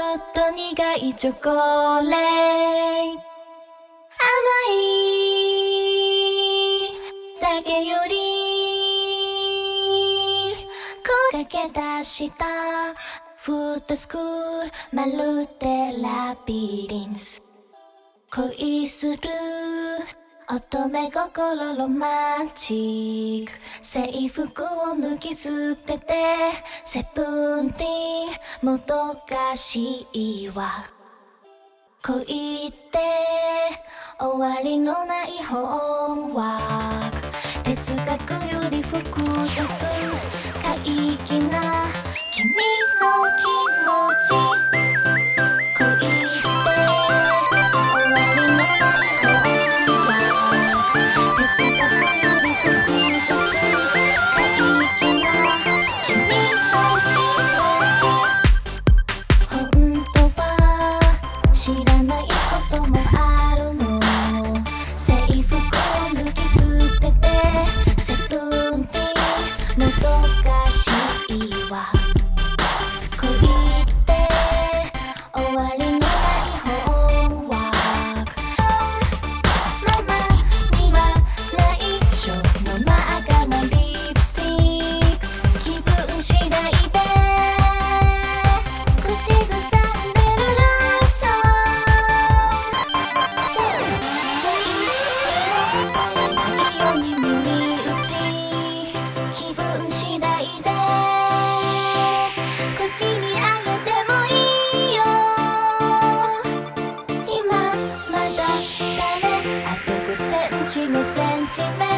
ちょっと苦いチョコレート。甘いだけより声かけ出したフットスクールまるでラビリンス。恋する。乙女心ロマンチック制服を脱ぎ捨ててセブンティーンもどかしいわ恋って終わりのないホームワーク。哲学より複雑。姐妹。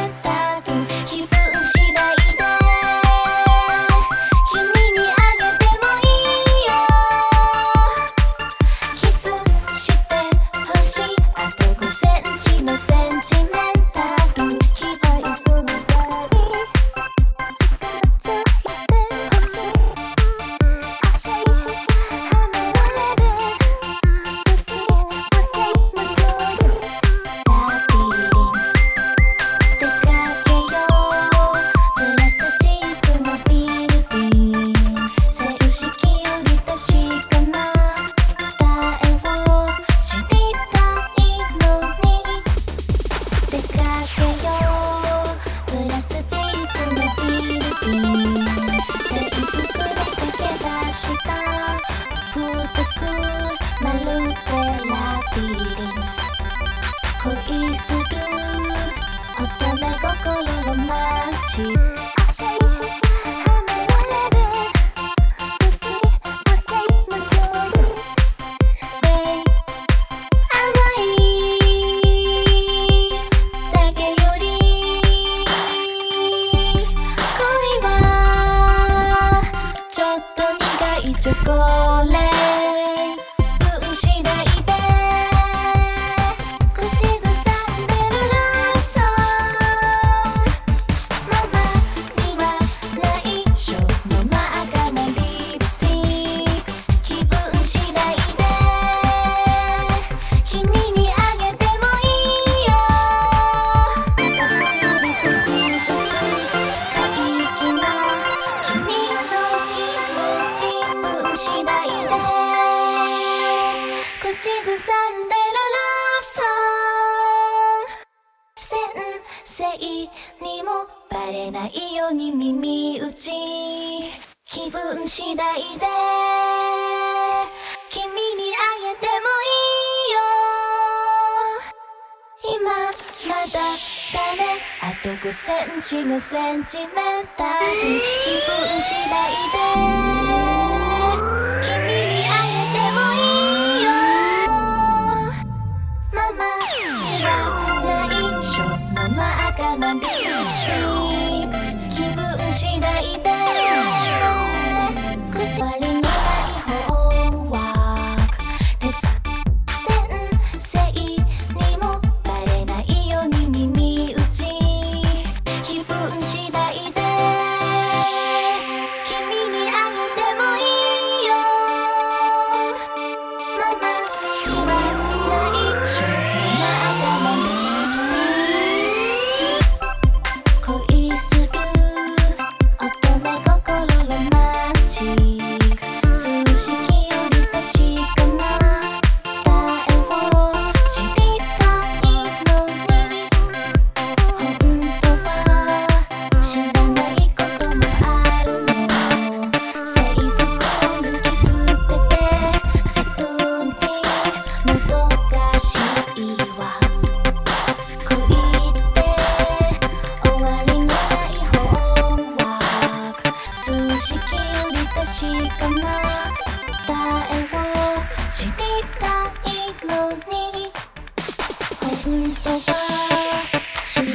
ないように耳打ち。気分次第で君にあげてもいいよ。今まだダメ。あと5センチのセンチメンタル。気分次第で君にあげてもいいよ。ママ知らない。しょママ赤なビーチ。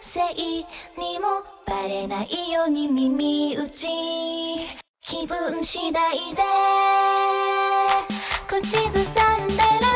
生にもバレないように耳打ち。気分次第で口ずさんでる。